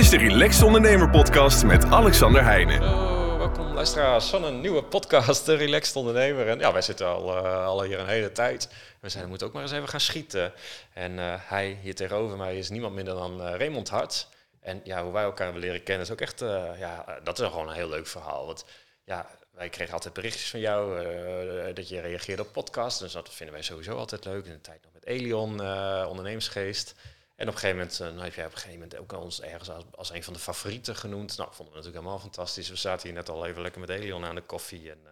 is de Relaxed Ondernemer Podcast met Alexander Heijnen. Welkom luisteraars van een nieuwe podcast, de Relaxed Ondernemer. En ja, wij zitten al, uh, al hier een hele tijd. We zijn, moeten ook maar eens even gaan schieten. En uh, hij hier tegenover mij is niemand minder dan uh, Raymond Hart. En ja, hoe wij elkaar hebben leren kennen is ook echt, ja, dat is gewoon een heel leuk verhaal. Want ja, wij kregen altijd berichtjes van jou dat je reageerde op podcasts. Dus dat vinden wij sowieso altijd leuk. In de tijd nog met Elion, ondernemersgeest. En op een gegeven moment, uh, nou heb jij op een gegeven moment ook ons ergens als, als een van de favorieten genoemd. Nou, vonden we natuurlijk helemaal fantastisch. We zaten hier net al even lekker met Elion aan de koffie. En uh,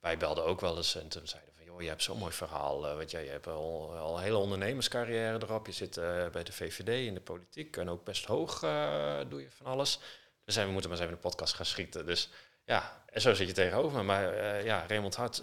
wij belden ook wel eens en toen zeiden van, joh, je hebt zo'n mooi verhaal. Uh, want jij je hebt al, al, een hele ondernemerscarrière erop. Je zit bij de VVD in de politiek en ook best hoog doe je van alles. Dus we moeten maar eens even een podcast gaan schieten. Dus ja, en zo zit je tegenover me. Maar ja, Raymond Hart,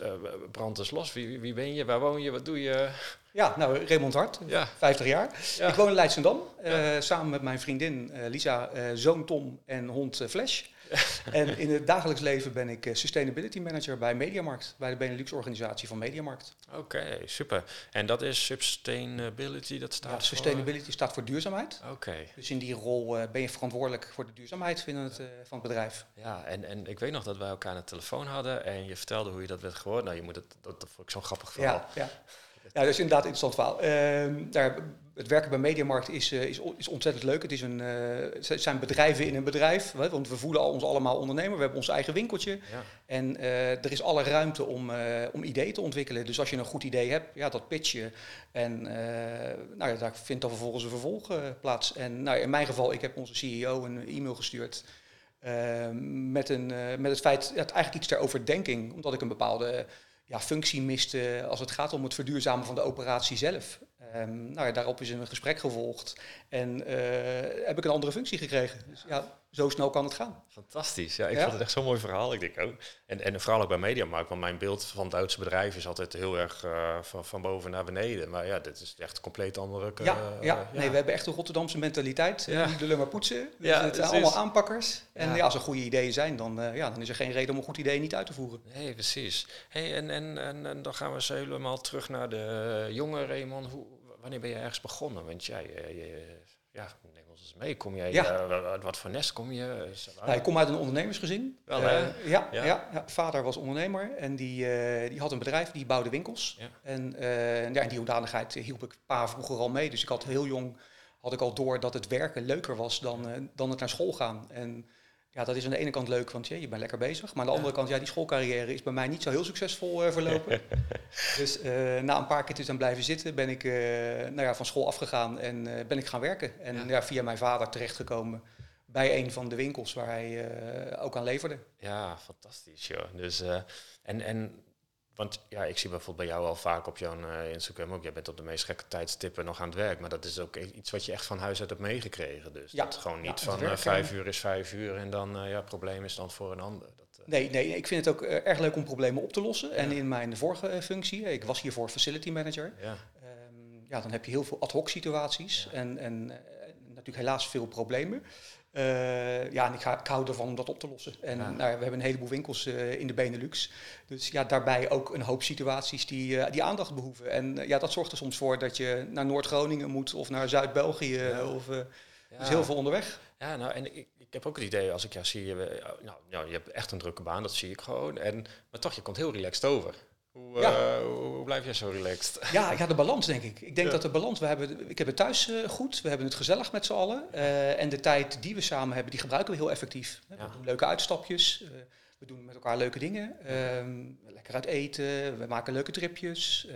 brand eens los. Wie, wie ben je? Waar woon je? Wat doe je? Ja, nou, Raymond Hart, ja. 50 jaar. Ja. Ik woon in Leidschendam, uh, samen met mijn vriendin Lisa, zoon Tom en hond Flash. en in het dagelijks leven ben ik Sustainability Manager bij Mediamarkt, bij de Benelux-organisatie van Mediamarkt. Oké, super. En dat is Sustainability, dat staat ja, Sustainability staat voor duurzaamheid. Oké. Dus in die rol ben je verantwoordelijk voor de duurzaamheid van het, van het bedrijf. Ja, en, en ik weet nog dat wij elkaar aan de telefoon hadden en je vertelde hoe je dat werd geworden. Nou, je moet het, dat, dat vond ik zo'n grappig verhaal. Ja, ja. Ja, dat is inderdaad een interessant verhaal. Uh, daar, het werken bij Mediamarkt is, uh, is, is ontzettend leuk. Het is een, het zijn bedrijven in een bedrijf, want we voelen ons allemaal ondernemer. We hebben ons eigen winkeltje. Ja. En uh, er is alle ruimte om, om ideeën te ontwikkelen. Dus als je een goed idee hebt, ja, dat pitch je. En nou ja, daar vindt dan vervolgens een vervolg plaats. En nou, in mijn geval, ik heb onze CEO een e-mail gestuurd. Ehm, met, een, met het feit, ja, eigenlijk iets ter overdenking, omdat ik een bepaalde ja, functie miste als het gaat om het verduurzamen van de operatie zelf. Um, nou ja, daarop is een gesprek gevolgd en uh, heb ik een andere functie gekregen. Dus ja, zo snel kan het gaan. Fantastisch. Ja, ik ja? vond het echt zo'n mooi verhaal. Ik denk ook. En, en vooral ook bij Mediamarkt, want mijn beeld van het Duitse bedrijf is altijd heel erg uh, van, van boven naar beneden. Maar ja, dit is echt compleet andere. Uh, ja, ja, nee, we hebben echt een Rotterdamse mentaliteit. Ja. Niet maar poetsen. Dus ja, het zijn allemaal aanpakkers. En ja. als er goede ideeën zijn, dan, ja, dan is er geen reden om een goed idee niet uit te voeren. Nee, precies. Hey, en, en, en, en dan gaan we eens helemaal terug naar de jonge Raymond. Hoe, wanneer ben je ergens begonnen? Want jij, je, ja, eens mee. Kom jij, ja. uh, wat voor nest kom je? Nou, ik kom uit een ondernemersgezin. Wel, uh, ja, ja. Ja, vader was ondernemer en die, uh, die had een bedrijf, die bouwde winkels. En ja, in die hoedanigheid hielp ik pa vroeger al mee. Dus ik had heel jong had ik al door dat het werken leuker was dan, dan het naar school gaan. En ja, dat is aan de ene kant leuk, want ja, je bent lekker bezig. Maar aan de andere kant, ja, die schoolcarrière is bij mij niet zo heel succesvol uh, verlopen. dus uh, na een paar keer te zijn blijven zitten, ben ik uh, nou ja, van school afgegaan en ben ik gaan werken. En ja. ja. via mijn vader terechtgekomen bij een van de winkels waar hij ook aan leverde. Ja, fantastisch joh. Dus, en, en want ja, ik zie bijvoorbeeld bij jou al vaak op jouw uh, Instagram ook. Jij bent op de meest gekke tijdstippen nog aan het werk. Maar dat is ook iets wat je echt van huis uit hebt meegekregen. Dus ja, dat gewoon niet ja, van uh, vijf uur is vijf uur en dan uh, ja, probleem is dan voor een ander. Dat, nee, nee, ik vind het ook erg leuk om problemen op te lossen. Ja. En in mijn vorige functie, ik was hiervoor facility manager. Ja, um, ja dan heb je heel veel ad hoc situaties en, en natuurlijk helaas veel problemen. Uh, ja, en ik, ga, ik hou ervan om dat op te lossen. En ja. nou, we hebben een heleboel winkels uh, in de Benelux. Dus ja, daarbij ook een hoop situaties die, uh, die aandacht behoeven. En ja, dat zorgt er soms voor dat je naar Noord-Groningen moet of naar Zuid-België. Ja. Of ja. is heel veel onderweg. Ja, nou, en ik, ik heb ook het idee, als ik jou zie, je, nou, nou, je hebt echt een drukke baan, dat zie ik gewoon. En, maar toch, je komt heel relaxed over. Hoe, ja. uh, hoe, blijf jij zo relaxed? Ja, ja, de balans denk ik. Ik denk ja. dat de balans, we hebben, ik heb het thuis uh, goed, we hebben het gezellig met z'n allen. Uh, en de tijd die we samen hebben, die gebruiken we heel effectief. Ja. We doen leuke uitstapjes, we doen met elkaar leuke dingen. Ehm, lekker uit eten, we maken leuke tripjes.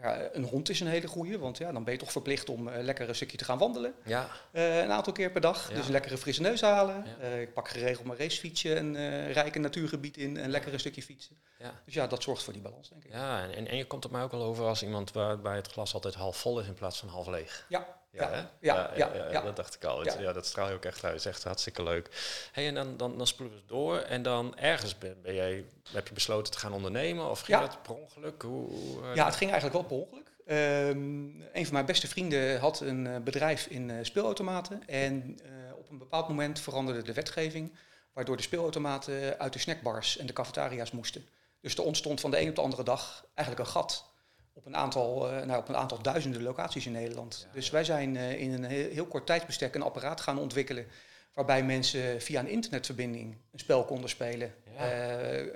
Nou ja, een hond is een hele goede, want ja, dan ben je toch verplicht om uh, lekker een stukje te gaan wandelen. Ja. Uh, een aantal keer per dag. Ja. Dus een lekkere frisse neus halen. Ja. Uh, ik pak geregeld mijn racefietsje en rijk een natuurgebied in en lekker een stukje fietsen. Ja. Dus ja, dat zorgt voor die balans, denk ik. Ja, en, en je komt op mij ook al over als iemand waarbij het glas altijd half vol is in plaats van half leeg. Ja, ja, ja, ja, ja, dat dacht ik al. Ja. dat straal je ook echt uit. Is echt hartstikke leuk. Hey, en dan, dan, dan spoelen we door. En dan ergens ben, ben jij, heb je besloten te gaan ondernemen? Of ging dat per ongeluk? Hoe, uh, ja, het ging eigenlijk wel per ongeluk. Um, een van mijn beste vrienden had een uh, bedrijf in uh, speelautomaten. En op een bepaald moment veranderde de wetgeving... waardoor de speelautomaten uit de snackbars en de cafetaria's moesten. Dus er ontstond van de een op de andere dag eigenlijk een gat op een aantal, uh, nou, op een aantal duizenden locaties in Nederland. Ja, dus wij zijn uh, in een heel, heel, kort tijdsbestek een apparaat gaan ontwikkelen. waarbij mensen via een internetverbinding een spel konden spelen. Ja. Eh,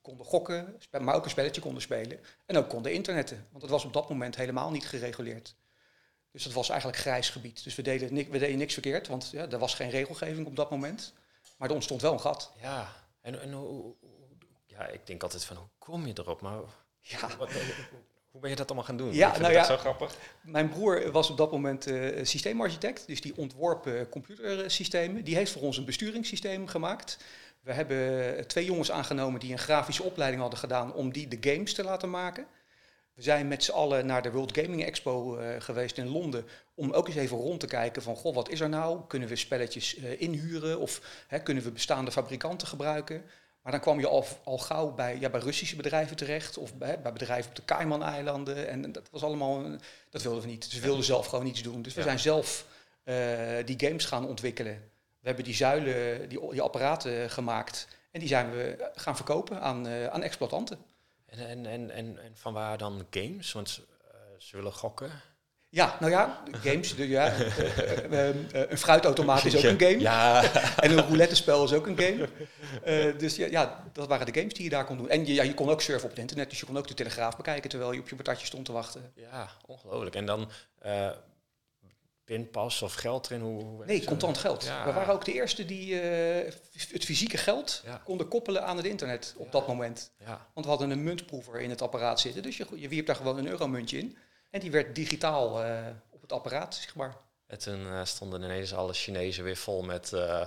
konden gokken, maar ook een spelletje konden spelen. En ook konden internetten, want dat was op dat moment helemaal niet gereguleerd. Dus dat was eigenlijk grijs gebied. Dus we deden, we deden niks verkeerd, want ja, er was geen regelgeving op dat moment. Maar er ontstond wel een gat. Ja, en, en hoe, ja, ik denk altijd van hoe kom je erop? Maar Ja, wat, hoe, ben je dat allemaal gaan doen? Ja, nou ja. zo grappig. Mijn broer was op dat moment eh, systeemarchitect, dus die ontworp computersystemen. Die heeft voor ons een besturingssysteem gemaakt. We hebben eh, twee jongens aangenomen die een grafische opleiding hadden gedaan om die de games te laten maken. We zijn met z'n allen naar de World Gaming Expo eh, geweest in Londen om ook eens even rond te kijken van, goh, wat is er nou? Kunnen we spelletjes inhuren of hè, kunnen we bestaande fabrikanten gebruiken? Maar dan kwam je al, al gauw bij, ja, bij Russische bedrijven terecht of bij, bij bedrijven op de Cayman-eilanden. En dat was allemaal, dat wilden we niet. Dus we wilden zelf gewoon iets doen. Dus we Ja. zijn zelf eh, die games gaan ontwikkelen. We hebben die zuilen, die, die apparaten gemaakt. En die zijn we gaan verkopen aan, eh, aan exploitanten. En, en, en, en, en van waar dan games? Want eh, ze willen gokken. Ja, nou ja, games. De, ja, eh, eh, eh, een fruitautomaat is ook een game. Ja, En een roulette-spel is ook een game. Eh, dus ja, ja, dat waren de games die je daar kon doen. En je, ja, je kon ook surfen op het internet, dus je kon ook de Telegraaf bekijken terwijl je op je patatje stond te wachten. ja ongelooflijk. En dan eh, pinpas of geld erin? Hoe, hoe Nee, contant geld. Ja. We waren ook de eerste die het fysieke geld Ja. konden koppelen aan het internet op dat moment. Ja, Want we hadden een muntproever in het apparaat zitten, dus je, je wierp daar gewoon een euromuntje in. En die werd digitaal eh, op het apparaat zichtbaar. en toen eh, stonden ineens alle Chinezen weer vol met, eh,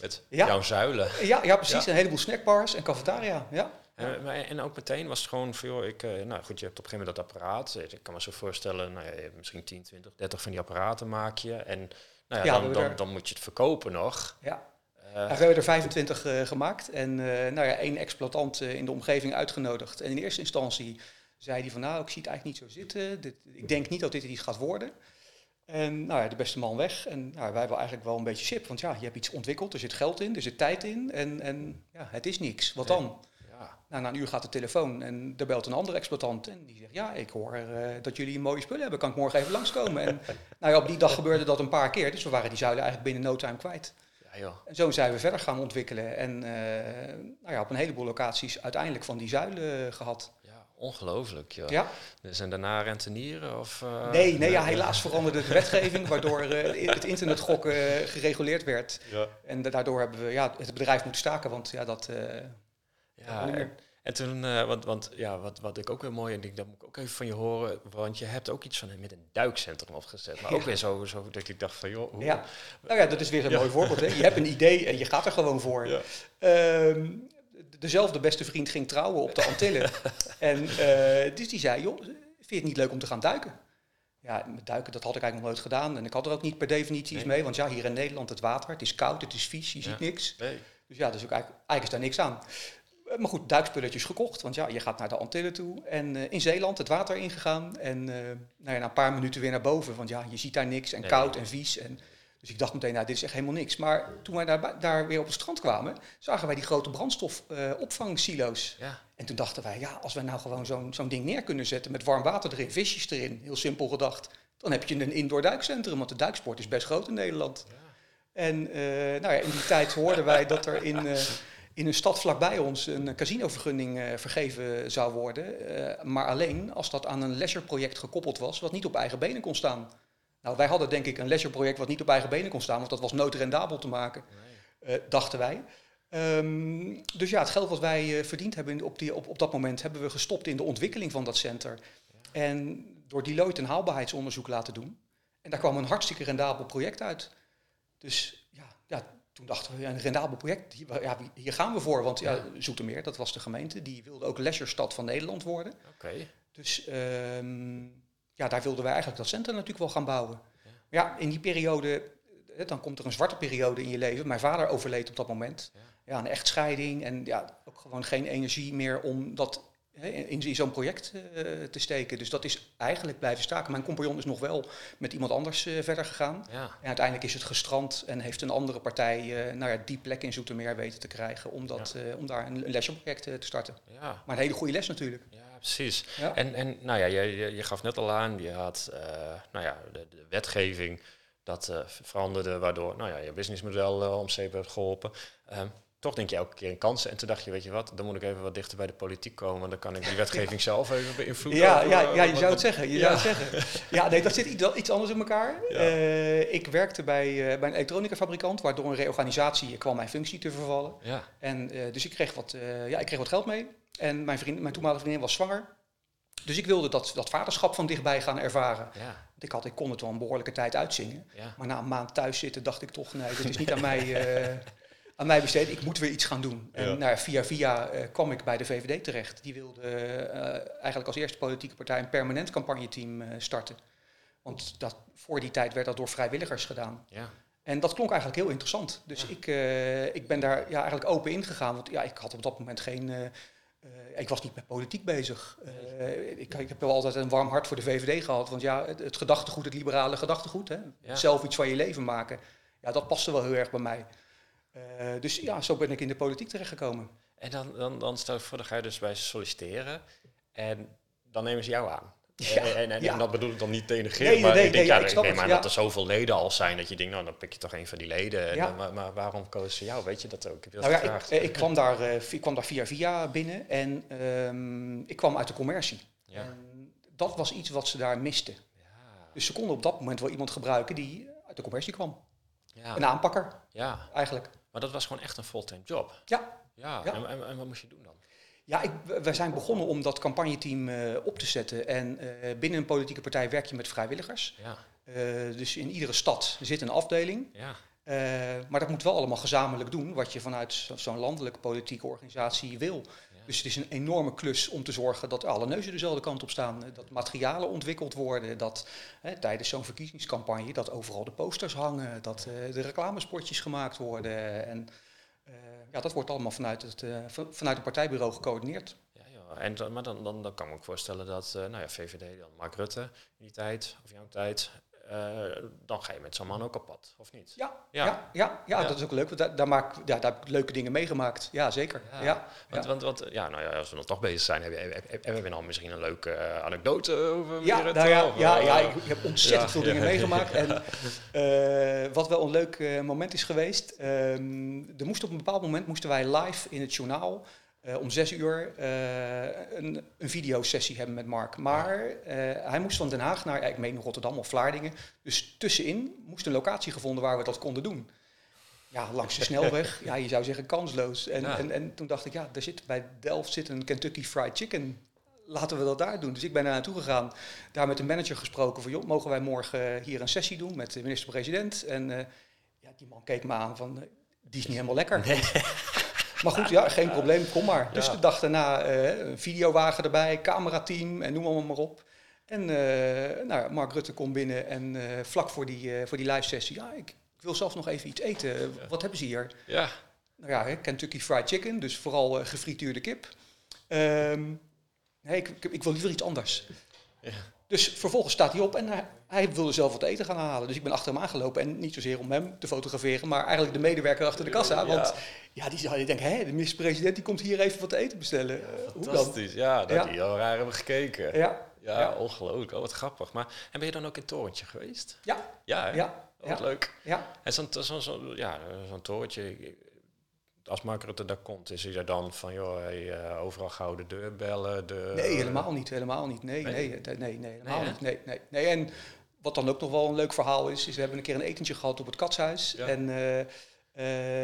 met Ja. jouw zuilen. Ja, ja precies. Ja. Een heleboel snackbars en cafetaria. Ja. En, maar- en ook meteen was het gewoon van, joh, ik, nou goed, je hebt op een gegeven moment dat apparaat. Ik kan me zo voorstellen, nou ja, je hebt misschien 10, 20, 30 van die apparaten maak je. En nou ja, dan, dan, dan moet je het verkopen nog. Ja. Ja, we hebben er 25 eh, gemaakt en nou ja, één exploitant in de omgeving uitgenodigd. En in eerste instantie zei hij van nou, ik zie het eigenlijk niet zo zitten. Dit, ik denk niet dat dit iets gaat worden. En nou ja, de beste man weg. En nou, wij hebben eigenlijk wel een beetje chip. Want ja, je hebt iets ontwikkeld, er zit geld in, er zit tijd in. En, en ja, het is niks. Wat Nee. dan? ja. Nou, na een uur gaat de telefoon en er belt een andere exploitant. En die zegt, ja, ik hoor eh, dat jullie mooie spullen hebben. Kan ik morgen even langskomen? En nou ja, op die dag gebeurde dat een paar keer. Dus we waren die zuilen eigenlijk binnen no time kwijt. ja, joh. En zo zijn we verder gaan ontwikkelen. En eh, nou ja, op een heleboel locaties uiteindelijk van die zuilen gehad. Ja, ongelooflijk, joh. Ja? Dus en daarna rentenieren of... eh, Nee, nee ja, helaas veranderde de wetgeving, waardoor eh, het internetgokken eh, gereguleerd werd. Ja. En da- daardoor hebben we ja, het bedrijf moeten staken, want ja, dat... eh, Ja, en, en toen, eh, want, want ja, wat, wat ik ook weer mooi en denk, dat moet ik ook even van je horen, want je hebt ook iets van met een duikcentrum opgezet, maar ook Ja. weer zo, zo dat ik dacht van, joh, hoe, ja. Nou ja, dat is weer een Ja. mooi voorbeeld. Hè? Je hebt een idee en je gaat er gewoon voor. Ja. Dezelfde beste vriend ging trouwen op de Antillen. en eh, dus die zei, joh, vind je het niet leuk om te gaan duiken? Ja, met duiken, dat had ik eigenlijk nog nooit gedaan. En ik had er ook niet per definitie iets Nee. mee. Want ja, hier in Nederland het water, het is koud, het is vies, je Ja. ziet niks. Nee. Dus ja, dus ook eigenlijk, eigenlijk is daar niks aan. Eh, Maar goed, duikspulletjes gekocht. Want ja, je gaat naar de Antillen toe. En eh, in Zeeland het water ingegaan. En nou ja, na een paar minuten weer naar boven. Want ja, je ziet daar niks. En Nee. koud en vies. En, dus ik dacht meteen, nou, dit is echt helemaal niks. Maar toen wij daar, daar weer op het strand kwamen, zagen wij die grote brandstofopvangsilo's. Ja, en toen dachten wij, ja, als wij nou gewoon zo'n zo'n ding neer kunnen zetten met warm water erin, visjes erin, heel simpel gedacht, dan heb je een indoor duikcentrum, want de duiksport is best groot in Nederland. En eh, nou ja, in die tijd hoorden wij dat er in, eh, in een stad vlakbij ons een casinovergunning eh, vergeven zou worden, maar alleen als dat aan een leisureproject gekoppeld was, wat niet op eigen benen kon staan. Nou, wij hadden denk ik een leisureproject wat niet op eigen benen kon staan, want dat was noodrendabel te maken eh, dachten wij. Ehm, dus ja, het geld wat wij eh, verdiend hebben op, die, op, op dat moment hebben we gestopt in de ontwikkeling van dat center. En door Deloitte een haalbaarheidsonderzoek laten doen. En daar kwam een hartstikke rendabel project uit. Dus ja, ja toen dachten we, een rendabel project, hier, ja, hier gaan we voor. Want ja, Ja. Zoetermeer, dat was de gemeente, die wilde ook leisuurstad van Nederland worden. oké. Dus ehm, ja, daar wilden wij eigenlijk dat centrum natuurlijk wel gaan bouwen. Ja. Maar ja, in die periode, eh, dan komt er een zwarte periode in je leven. Mijn vader overleed op dat moment. Ja. Een echtscheiding en ja, ook gewoon geen energie meer om dat in, in zo'n project eh, te steken. Dus dat is eigenlijk blijven staken. Mijn compagnon is nog wel met iemand anders eh, verder gegaan. Ja, En uiteindelijk is het gestrand en heeft een andere partij eh, nou ja, die plek in Zoetermeer weten te krijgen om, dat, om daar een, lesproject eh, te starten. ja, Maar een hele goede les natuurlijk. ja, precies. En, en nou ja, je, je, je gaf net al aan, je had, nou ja, de, de wetgeving Dat veranderde, waardoor nou ja, je businessmodel uh, om zeep hebt geholpen. Ehm, toch denk je elke keer in kansen. En toen dacht je, weet je wat, dan moet ik even wat dichter bij de politiek komen. Dan kan ik die wetgeving zelf even beïnvloeden. Ja, ja, ja, je zou het zeggen. Je zou het zeggen. Ja, nee, dat zit iets, iets anders in elkaar. Uh, ik werkte bij, uh, bij een elektronica-fabrikant, waardoor een reorganisatie kwam mijn functie te vervallen. Ja. En uh, dus ik kreeg, wat, ja, ik kreeg wat geld mee. En mijn, vriend, mijn toenmalige vriendin was zwanger. Dus ik wilde dat, dat vaderschap van dichtbij gaan ervaren. Ja. Ik, had, ik kon het wel een behoorlijke tijd uitzingen. Ja. Maar na een maand thuis zitten dacht ik toch, nee, dit is niet aan mij, uh, aan mij besteed. Ik moet weer iets gaan doen. En Ja. nou, via via uh, kwam ik bij de VVD terecht. Die wilde uh, eigenlijk als eerste politieke partij een permanent campagneteam uh, starten. Want dat, voor die tijd werd dat door vrijwilligers gedaan. Ja. En dat klonk eigenlijk heel interessant. Dus Ja. ik, ik ben daar ja, eigenlijk open ingegaan. Want ja, ik had op dat moment geen... Ik was niet met politiek bezig. Ik, ik, heb wel altijd een warm hart voor de VVD gehad. Want ja, het, het gedachtegoed, het liberale gedachtegoed, hè, zelf iets van je leven maken, ja, dat paste wel heel erg bij mij. Uh, dus ja, zo ben ik in de politiek terechtgekomen. En dan, dan, dan stel ik voor, dan ga je dus bij ze solliciteren. En dan nemen ze jou aan. Ja, en, en, en, ja. en dat bedoel ik dan niet denigreren, Nee, maar nee, ik denk, nee, ja, ik ik ja. dat er zoveel leden al zijn dat je denkt, nou, dan pik je toch een van die leden. Dan- maar, maar waarom kozen ze jou? Weet je dat ook? Nou ik, eh, ik, kwam daar, uh, ik kwam daar via via binnen en um, ik kwam uit de commercie. En dat was iets wat ze daar misten. Ja. Dus ze konden op dat moment wel iemand gebruiken die uit de commercie kwam. Ja. Een aanpakker, ja, eigenlijk. Maar dat was gewoon echt een fulltime job. Ja, Ja, Ja. En, en, en wat moest je doen dan? Ja, ik, wij zijn begonnen om dat campagneteam uh, op te zetten. En uh, binnen een politieke partij werk je met vrijwilligers. Ja, Uh, dus in iedere stad zit een afdeling. ja, maar dat moet wel allemaal gezamenlijk doen, wat je vanuit zo- zo'n landelijke politieke organisatie wil. Dus het is een enorme klus om te zorgen dat alle neuzen dezelfde kant op staan. eh, Dat materialen ontwikkeld worden, dat hè, tijdens zo'n verkiezingscampagne dat overal de posters hangen, dat eh, de reclamespotjes gemaakt worden. En eh, ja, dat wordt allemaal vanuit het, van- vanuit het partijbureau gecoördineerd. Ja. En, maar dan, dan, dan kan ik me ook voorstellen dat, nou ja, VVD, dan Mark Rutte in die tijd, of jouw tijd, eh, dan ga je met zo'n man ook op pad, of niet? Ja, Ja. ja. Ja, ja, Ja. dat is ook leuk. Want daar, daar, maak, ja, daar heb ik leuke dingen meegemaakt. Ja, zeker. Ja. Ja. Want, Ja. want, want ja, nou ja, als we dan toch bezig zijn, heb je, heb, heb- hebben we dan misschien een leuke eh, anekdote over Ja, nou ja, of, ja, eh, ja, ik heb ontzettend ja, veel ja, dingen ja, meegemaakt. ja. En wat wel een leuk moment is geweest. ehm, er moest op een bepaald moment moesten wij live in het journaal eh, om zes uur eh, een, een videosessie hebben met Mark. Maar eh, hij moest van Den Haag naar, ik meen Rotterdam of Vlaardingen. Dus tussenin moest een locatie gevonden waar we dat konden doen. Ja, langs de snelweg. Ja, je zou zeggen kansloos. En, Ja. en, en toen dacht ik, ja, daar zit, bij Delft zit een Kentucky Fried Chicken. Laten we dat daar doen. Dus ik ben daar naartoe gegaan. Daar met de manager gesproken van, joh, mogen wij morgen hier een sessie doen met de minister-president? En ja, die man keek me aan van, die is niet helemaal lekker. Maar goed, ja, geen probleem, kom maar. Dus de dag daarna eh, een videowagen erbij, camerateam en noem allemaal maar op. En eh, nou, Mark Rutte komt binnen en eh, vlak voor die, voor die live sessie, ja, ik, ik wil zelf nog even iets eten. Wat hebben ze hier? Ja, Nou ja, Kentucky Fried Chicken, dus vooral gefrituurde kip. Ehm, nee, ik, ik, ik wil liever iets anders. Ja. Dus vervolgens staat hij op en hij, hij wilde zelf wat eten gaan halen. Dus ik ben achter hem aangelopen en niet zozeer om hem te fotograferen, maar eigenlijk de medewerker achter de kassa. Want ja, die zou je denken, hè, de minister-president die komt hier even wat te eten bestellen. Hoe dan? fantastisch. Ja, dat Ja. die heel raar hebben gekeken. Ja, Ja, Ja. ongelooflijk. Oh, wat grappig. Maar, en ben je dan ook in torentje geweest? ja, Ja, hè? ja, Oh, wat ja, leuk. ja. En zo'n zo, zo, ja, zo'n torentje, als Mark Rutte daar komt, is hij daar dan van, joh, hey, eh, overal gouden deur bellen? De, Nee, helemaal niet, helemaal niet. Nee, Nee? nee, nee, nee, nee, helemaal Nee, niet. Nee, nee, nee. En wat dan ook nog wel een leuk verhaal is, is we hebben een keer een etentje gehad op het katshuis. Ja. En eh,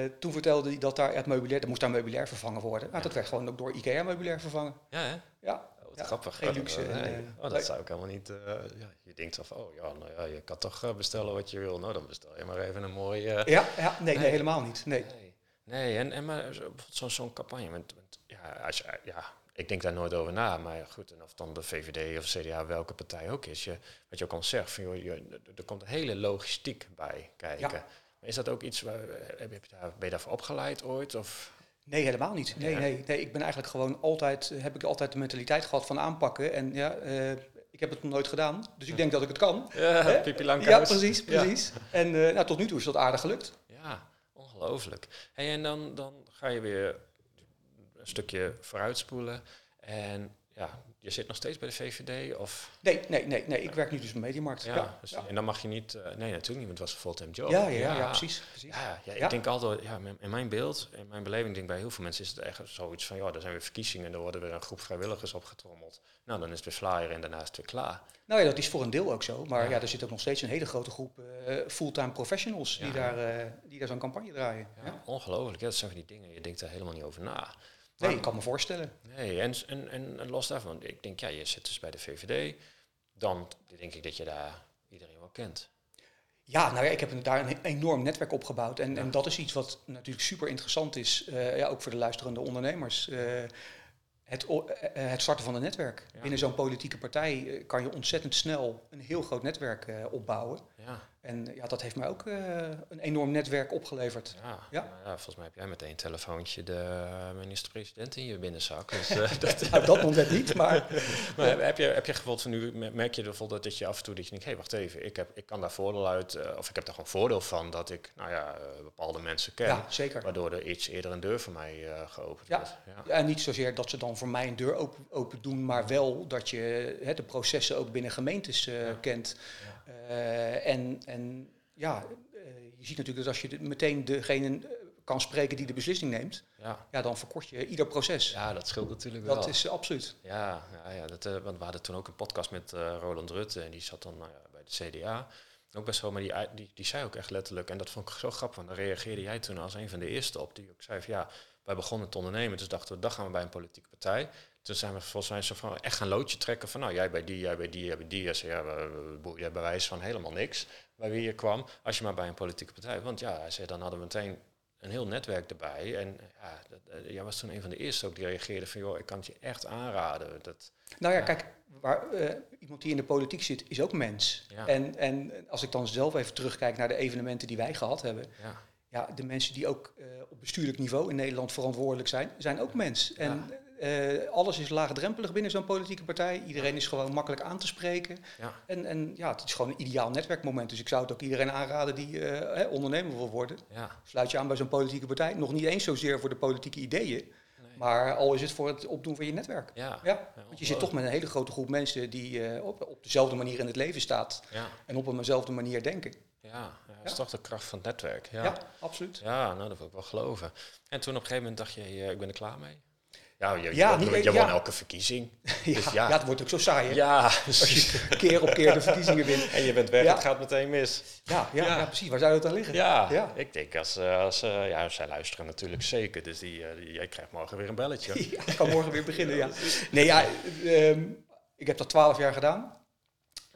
eh, toen vertelde hij dat daar het meubilair, er moest daar meubilair vervangen worden. Nou, dat werd gewoon ook door IKEA meubilair vervangen. Ja, hè? Ja, Oh, wat Ja, grappig. geen luxe oh, nee. oh, dat zou ik helemaal niet... ja, je denkt van, oh ja, nou ja, je kan toch bestellen wat je wil. Nou, dan bestel je maar even een mooie... ja, ja nee, nee, Nee. helemaal niet. Nee. Nee, en, en maar zo- zo'n zo'n campagne, want, ja, als je, ja, ik denk daar nooit over na, maar goed, en of dan de VVD of CDA, welke partij ook is, je, wat je ook al zegt, van, joh, je, er- komt een hele logistiek bij kijken. Ja. Maar is dat ook iets, waar, heb je daar, ben je daarvoor opgeleid ooit? Of? Nee, helemaal niet. Nee, Ja. nee, nee. Ik ben eigenlijk gewoon altijd, heb ik altijd de mentaliteit gehad van aanpakken. En ja, eh, ik heb het nog nooit gedaan. Dus ik denk dat ik het kan. Ja, Hè? Pippi Ja, precies, Ja. precies. En eh, nou, tot nu toe is dat aardig gelukt. Ja, ongelooflijk. En dan, dan ga je weer een stukje vooruitspoelen. En ja, je zit nog steeds bij de VVD of... Nee, nee, nee, nee. Ik werk nu dus bij Mediamarkt. Ja, Ja, dus- ja. En dan mag je niet... eh, nee, natuurlijk niet, want het was een fulltime job. Ja, ja, ja, ja, precies. precies. Ja, ja, ik denk altijd, ja, in mijn beeld, in mijn beleving, denk ik bij heel veel mensen is het echt zoiets van, ja, er zijn weer verkiezingen en er worden weer een groep vrijwilligers opgetrommeld. Nou, dan is het weer flyer en daarna is het weer klaar. Nou ja, dat is voor een deel ook zo. Maar Ja. er zit ook nog steeds een hele grote groep eh, fulltime professionals die daar, eh, die daar zo'n campagne draaien. Ja. Ongelooflijk, ja, dat zijn van die dingen, je denkt er helemaal niet over na. Nee, ik kan me voorstellen. Nee, en, en, en, los daarvan, ik denk, ja, je zit dus bij de VVD, dan denk ik dat je daar iedereen wel kent. Ja, nou ja, ik heb daar een enorm netwerk opgebouwd. En, Ja. en dat is iets wat natuurlijk super interessant is, eh, ja, ook voor de luisterende ondernemers. Eh, het, eh, het starten van een netwerk. Ja. Binnen zo'n politieke partij kan je ontzettend snel een heel groot netwerk opbouwen. Ja, En eh, ja, dat heeft mij ook eh, een enorm netwerk opgeleverd. ja, Ja. Nou ja, volgens mij heb jij meteen een telefoontje de minister-president in je binnenzak. Dus, eh, dat, Nou, dat net niet, maar Maar heb, heb je, heb je gevoeld van nu, merk je bijvoorbeeld dat je af en toe dat je denkt, hé, hey, wacht even, ik, heb, ik kan daar voordeel uit, eh, of ik heb daar gewoon voordeel van dat ik, nou ja, eh, bepaalde mensen ken, ja, zeker. waardoor er iets eerder een deur voor mij eh, geopend Ja. wordt. Ja. Ja, en niet zozeer dat ze dan voor mij een deur open, open doen, maar wel dat je hè, de processen ook binnen gemeentes eh, kent. Eh, en, en ja, eh, je ziet natuurlijk dat als je meteen degene eh, kan spreken die de beslissing neemt, Ja. ja, dan verkort je ieder proces. ja, dat scheelt natuurlijk wel. dat is absoluut. Ja, ja, ja dat, want we hadden toen ook een podcast met Roland Rutte en die zat dan nou bij de CDA. Ook best wel, maar die, die, die zei ook echt letterlijk, en dat vond ik zo grappig, want daar reageerde jij toen als een van de eerste op, die ook zei van ja, wij begonnen te ondernemen, dus dachten we, dan gaan we bij een politieke partij. Toen zijn we volgens mij zo van echt gaan loodje trekken van nou, jij bij die, jij bij die, jij bij die. Zei, ja, je bij wijze van helemaal niks bij wie je kwam, als je maar bij een politieke partij. Want ja, hij zei, dan hadden we meteen een heel netwerk erbij. En ja, dat, eh, jij was toen een van de eerste ook die reageerde van joh, ik kan het je echt aanraden. Dat, Nou ja, Ja. kijk, waar, eh, iemand die in de politiek zit, is ook mens. Ja. En, en als ik dan zelf even terugkijk naar de evenementen die wij gehad hebben, ja, ja, de mensen die ook eh, op bestuurlijk niveau in Nederland verantwoordelijk zijn, zijn ook mens. En eh, alles is laagdrempelig binnen zo'n politieke partij. Iedereen is gewoon makkelijk aan te spreken. ja, En, en ja, het is gewoon een ideaal netwerkmoment. Dus ik zou het ook iedereen aanraden die eh, ondernemer wil worden. ja. Sluit je aan bij zo'n politieke partij. Nog niet eens zozeer voor de politieke ideeën, Nee. maar al is het voor het opdoen van je netwerk. Ja, Ja, want je zit toch met een hele grote groep mensen die op, op dezelfde manier in het leven staat en op eenzelfde manier denken. Ja, ja, dat is Ja. toch de kracht van het netwerk. Ja, Ja, ja. absoluut. nou dat wil ik wel geloven. En toen op een gegeven moment dacht je, eh, ik ben er klaar mee. Ja, je, je, Ja, won- niet- je won ja. elke verkiezing. Ja, Dus ja. ja. het wordt ook zo saai. hè? Ja, precies. je keer op keer de verkiezingen wint. En je bent weg, Ja. het gaat meteen mis. Ja, ja, Ja. ja. precies. Waar zou dat aan liggen? Ja, Ja. ik denk als, eh, als eh, ja, zij luisteren natuurlijk zeker. Dus die, die, jij krijgt morgen weer een belletje. Ja, ik kan morgen weer beginnen, ja. Nee, ja, ehm, ik heb dat twaalf jaar gedaan.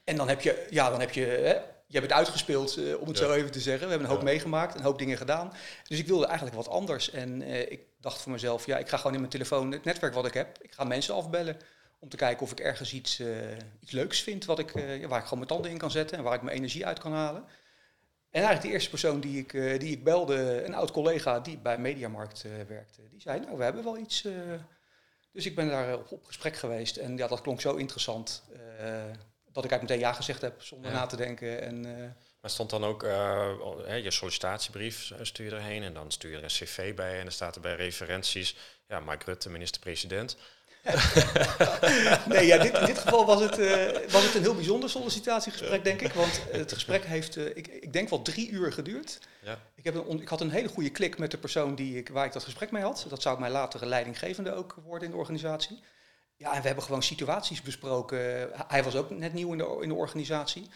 En dan heb je, ja, dan heb je, hè, je hebt het uitgespeeld, eh, om het Ja. zo even te zeggen. We hebben een hoop Ja. meegemaakt, een hoop dingen gedaan. Dus ik wilde eigenlijk wat anders. En eh, ik dacht voor mezelf, ja, ik ga gewoon in mijn telefoon het netwerk wat ik heb. Ik ga mensen afbellen om te kijken of ik ergens iets, eh, iets leuks vind wat ik, waar ik gewoon mijn tanden in kan zetten en waar ik mijn energie uit kan halen. En eigenlijk de eerste persoon die ik, die ik belde, een oud collega die bij Mediamarkt werkte, die zei, nou, we hebben wel iets. dus ik ben daar op, op gesprek geweest en ja, dat klonk zo interessant dat ik eigenlijk meteen ja gezegd heb zonder Ja. na te denken. En, eh, Maar stond dan ook eh, je sollicitatiebrief eh, stuur je erheen en dan stuur je er een cv bij en dan staat er bij referenties, ja, Mark Rutte, minister-president. nee, ja, dit, in dit geval was het, was het een heel bijzonder sollicitatiegesprek, denk ik. Want het gesprek heeft, ik, ik denk wel drie uur geduurd. Ja. Ik, heb een, ik had een hele goede klik met de persoon die ik, waar ik dat gesprek mee had. Dat zou mijn latere leidinggevende ook worden in de organisatie. Ja, en we hebben gewoon situaties besproken. Hij was ook net nieuw in de, in de organisatie.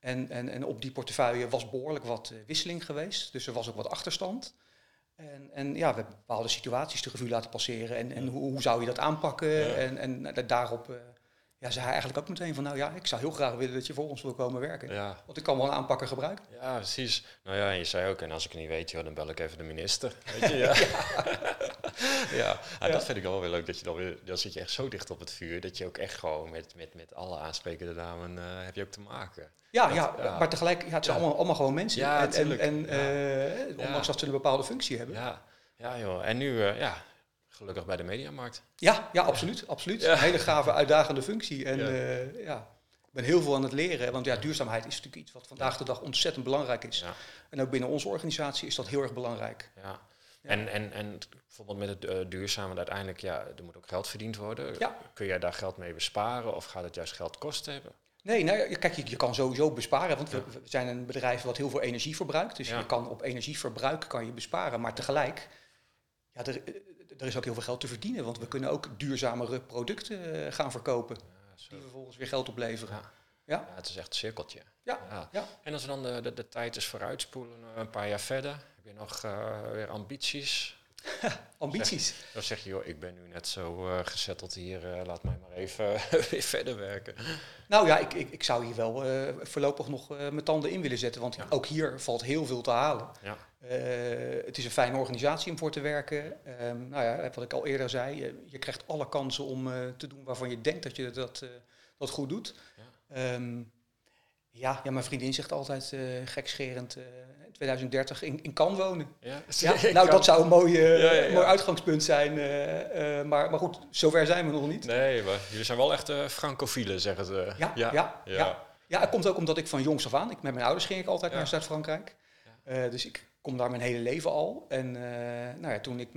En, en, en op die portefeuille was behoorlijk wat eh, wisseling geweest. Dus er was ook wat achterstand. En, en ja, we hebben bepaalde situaties de revue laten passeren. En, en hoe, hoe zou je dat aanpakken? Ja. En, en da- daarop eh, ja, zei hij eigenlijk ook meteen van... nou ja, ik zou heel graag willen dat je voor ons wil komen werken. Ja, Want ik kan wel een aanpakker gebruiken. ja, precies. Nou ja, en je zei ook, en als ik het niet weet, joh, dan bel ik even de minister. Weet je, ja. ja. Ah, dat vind ik wel weer leuk, dat je dan weer, dan zit je echt zo dicht op het vuur, dat je ook echt gewoon met, met, met alle aansprekende namen eh, heb je ook te maken. Ja, Dat- ja, ja. maar tegelijk, ja, het zijn Ja. allemaal, allemaal gewoon mensen. Ja, en, en, tuurlijk. en Ja. eh, Ja. ondanks dat ze een bepaalde functie hebben. Ja, Ja, ja joh. En nu, eh, ja, gelukkig bij de Mediamarkt. ja, absoluut. absoluut. Ja. Een hele gave, uitdagende functie. En Ja. ja. ja, ik ben heel veel aan het leren. Want ja, duurzaamheid is natuurlijk iets wat vandaag de dag ontzettend belangrijk is. Ja, En ook binnen onze organisatie is dat heel erg belangrijk. ja. En, en, en bijvoorbeeld met het uh, duurzame, uiteindelijk, ja, er moet ook geld verdiend worden. Kun jij daar geld mee besparen of gaat het juist geld kosten hebben? Nee, nou, kijk, je, je kan sowieso besparen, want we, we zijn een bedrijf wat heel veel energie verbruikt. Dus je kan op energieverbruik kan je besparen, maar tegelijk, ja, er, er is ook heel veel geld te verdienen, want we kunnen ook duurzamere producten eh, gaan verkopen, die vervolgens weer geld opleveren. Ja. Het is echt een cirkeltje. Ja, Ja. ja. En als we dan de, de, de tijd eens vooruitspoelen, eh, een paar jaar verder, heb je nog eh, weer ambities? Ambities. Dan zeg je, joh, ik ben nu net zo eh gezetteld hier, laat mij maar even weer verder werken. Nou ja, ik, ik, ik zou hier wel voorlopig nog mijn tanden in willen zetten, want Ja. ook hier valt heel veel te halen. Ja. Het is een fijne organisatie om voor te werken. Ehm, nou ja, wat ik al eerder zei, je krijgt alle kansen om te doen waarvan je denkt dat je dat, dat goed doet. Ja. Ehm, ja, ja, mijn vriendin zegt altijd eh gekscherend eh 2030 in, in Cannes wonen. Ja, nou, kan- dat zou een mooi, eh, Ja, ja, ja. mooi uitgangspunt zijn. maar, maar goed, zover zijn we nog niet. Nee, maar jullie zijn wel echt francofielen, zeggen ze. Ja, ja, ja. ja. Ja, het komt ook omdat ik van jongs af aan, ik, met mijn ouders ging ik altijd naar Zuid-Frankrijk. Dus ik kom daar mijn hele leven al. En nou ja, toen ik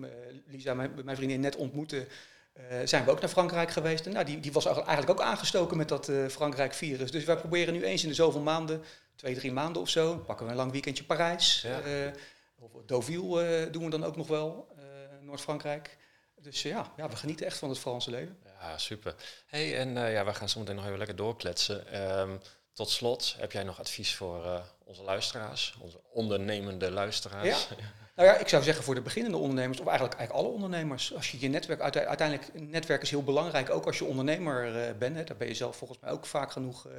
Lisa, mijn, mijn vriendin, net ontmoette, eh, zijn we ook naar Frankrijk geweest. En nou, die, die was eigenlijk ook aangestoken met dat eh, Frankrijk-virus. Dus wij proberen nu eens in de zoveel maanden, twee, drie maanden of zo, pakken we een lang weekendje Parijs. Ja. eh, of Deauville doen we dan ook nog wel, Noord-Frankrijk. Dus ja, ja, we genieten echt van het Franse leven. Ja, super. hey, en ja, we gaan zo meteen nog even lekker doorkletsen. Ehm, tot slot, heb jij nog advies voor onze luisteraars, onze ondernemende luisteraars? Ja. Nou ja, ik zou zeggen voor de beginnende ondernemers, of eigenlijk, eigenlijk alle ondernemers, als je je netwerk, uite- uiteindelijk, netwerk is heel belangrijk, ook als je ondernemer eh, bent, hè, daar ben je zelf volgens mij ook vaak genoeg, eh,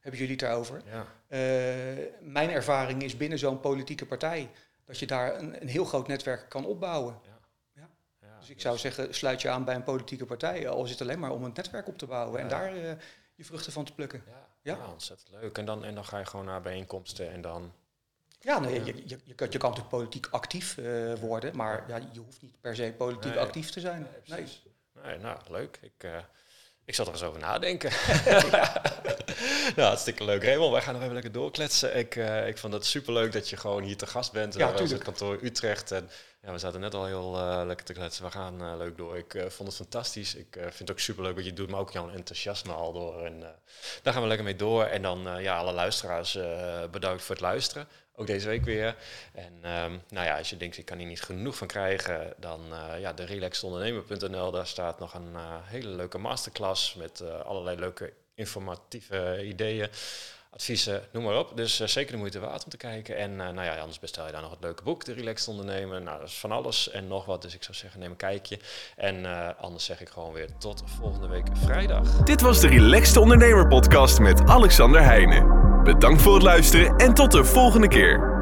hebben jullie het daarover. Ja. Eh, mijn ervaring is binnen zo'n politieke partij, dat je daar een, een heel groot netwerk kan opbouwen. Ja, Dus ik zou zeggen, sluit je aan bij een politieke partij, al is het alleen maar om een netwerk op te bouwen en Ja. daar je vruchten van te plukken. Ja, Ja. ja. ontzettend leuk. En dan, en dan ga je gewoon naar bijeenkomsten en dan... Ja, nee, je, je, je, kan, je kan natuurlijk politiek actief eh, worden, maar ja, je hoeft niet per se politiek Nee. actief te zijn. Nee, Nee. precies. Nee, nou, leuk. Ik, eh, ik zal er eens over nadenken. nou, hartstikke leuk. Raymond, wij gaan nog even lekker doorkletsen. Ik, eh, ik vond het superleuk dat je gewoon hier te gast bent. Ja, bij ons het kantoor Utrecht. En ja, we zaten net al heel eh, lekker te kletsen. We gaan eh, leuk door. Ik eh, vond het fantastisch. Ik vind het ook superleuk wat je doet, maar ook jouw enthousiasme al door. En daar gaan we lekker mee door. En dan, ja, alle luisteraars bedankt voor het luisteren. Ook deze week weer. En ehm, nou ja, als je denkt, ik kan hier niet genoeg van krijgen, dan ja, de relaxedondernemer.nl, daar staat nog een hele leuke masterclass met allerlei leuke informatieve ideeën, adviezen, noem maar op. Dus eh, zeker de moeite waard om te kijken. En eh, nou ja, anders bestel je daar nog het leuke boek, De Relaxed Ondernemer. Nou, dat is van alles en nog wat. Dus ik zou zeggen, neem een kijkje. En eh, anders zeg ik gewoon weer tot volgende week vrijdag. Dit was de Relaxed Ondernemer podcast met Alexander Heijnen. Bedankt voor het luisteren en tot de volgende keer.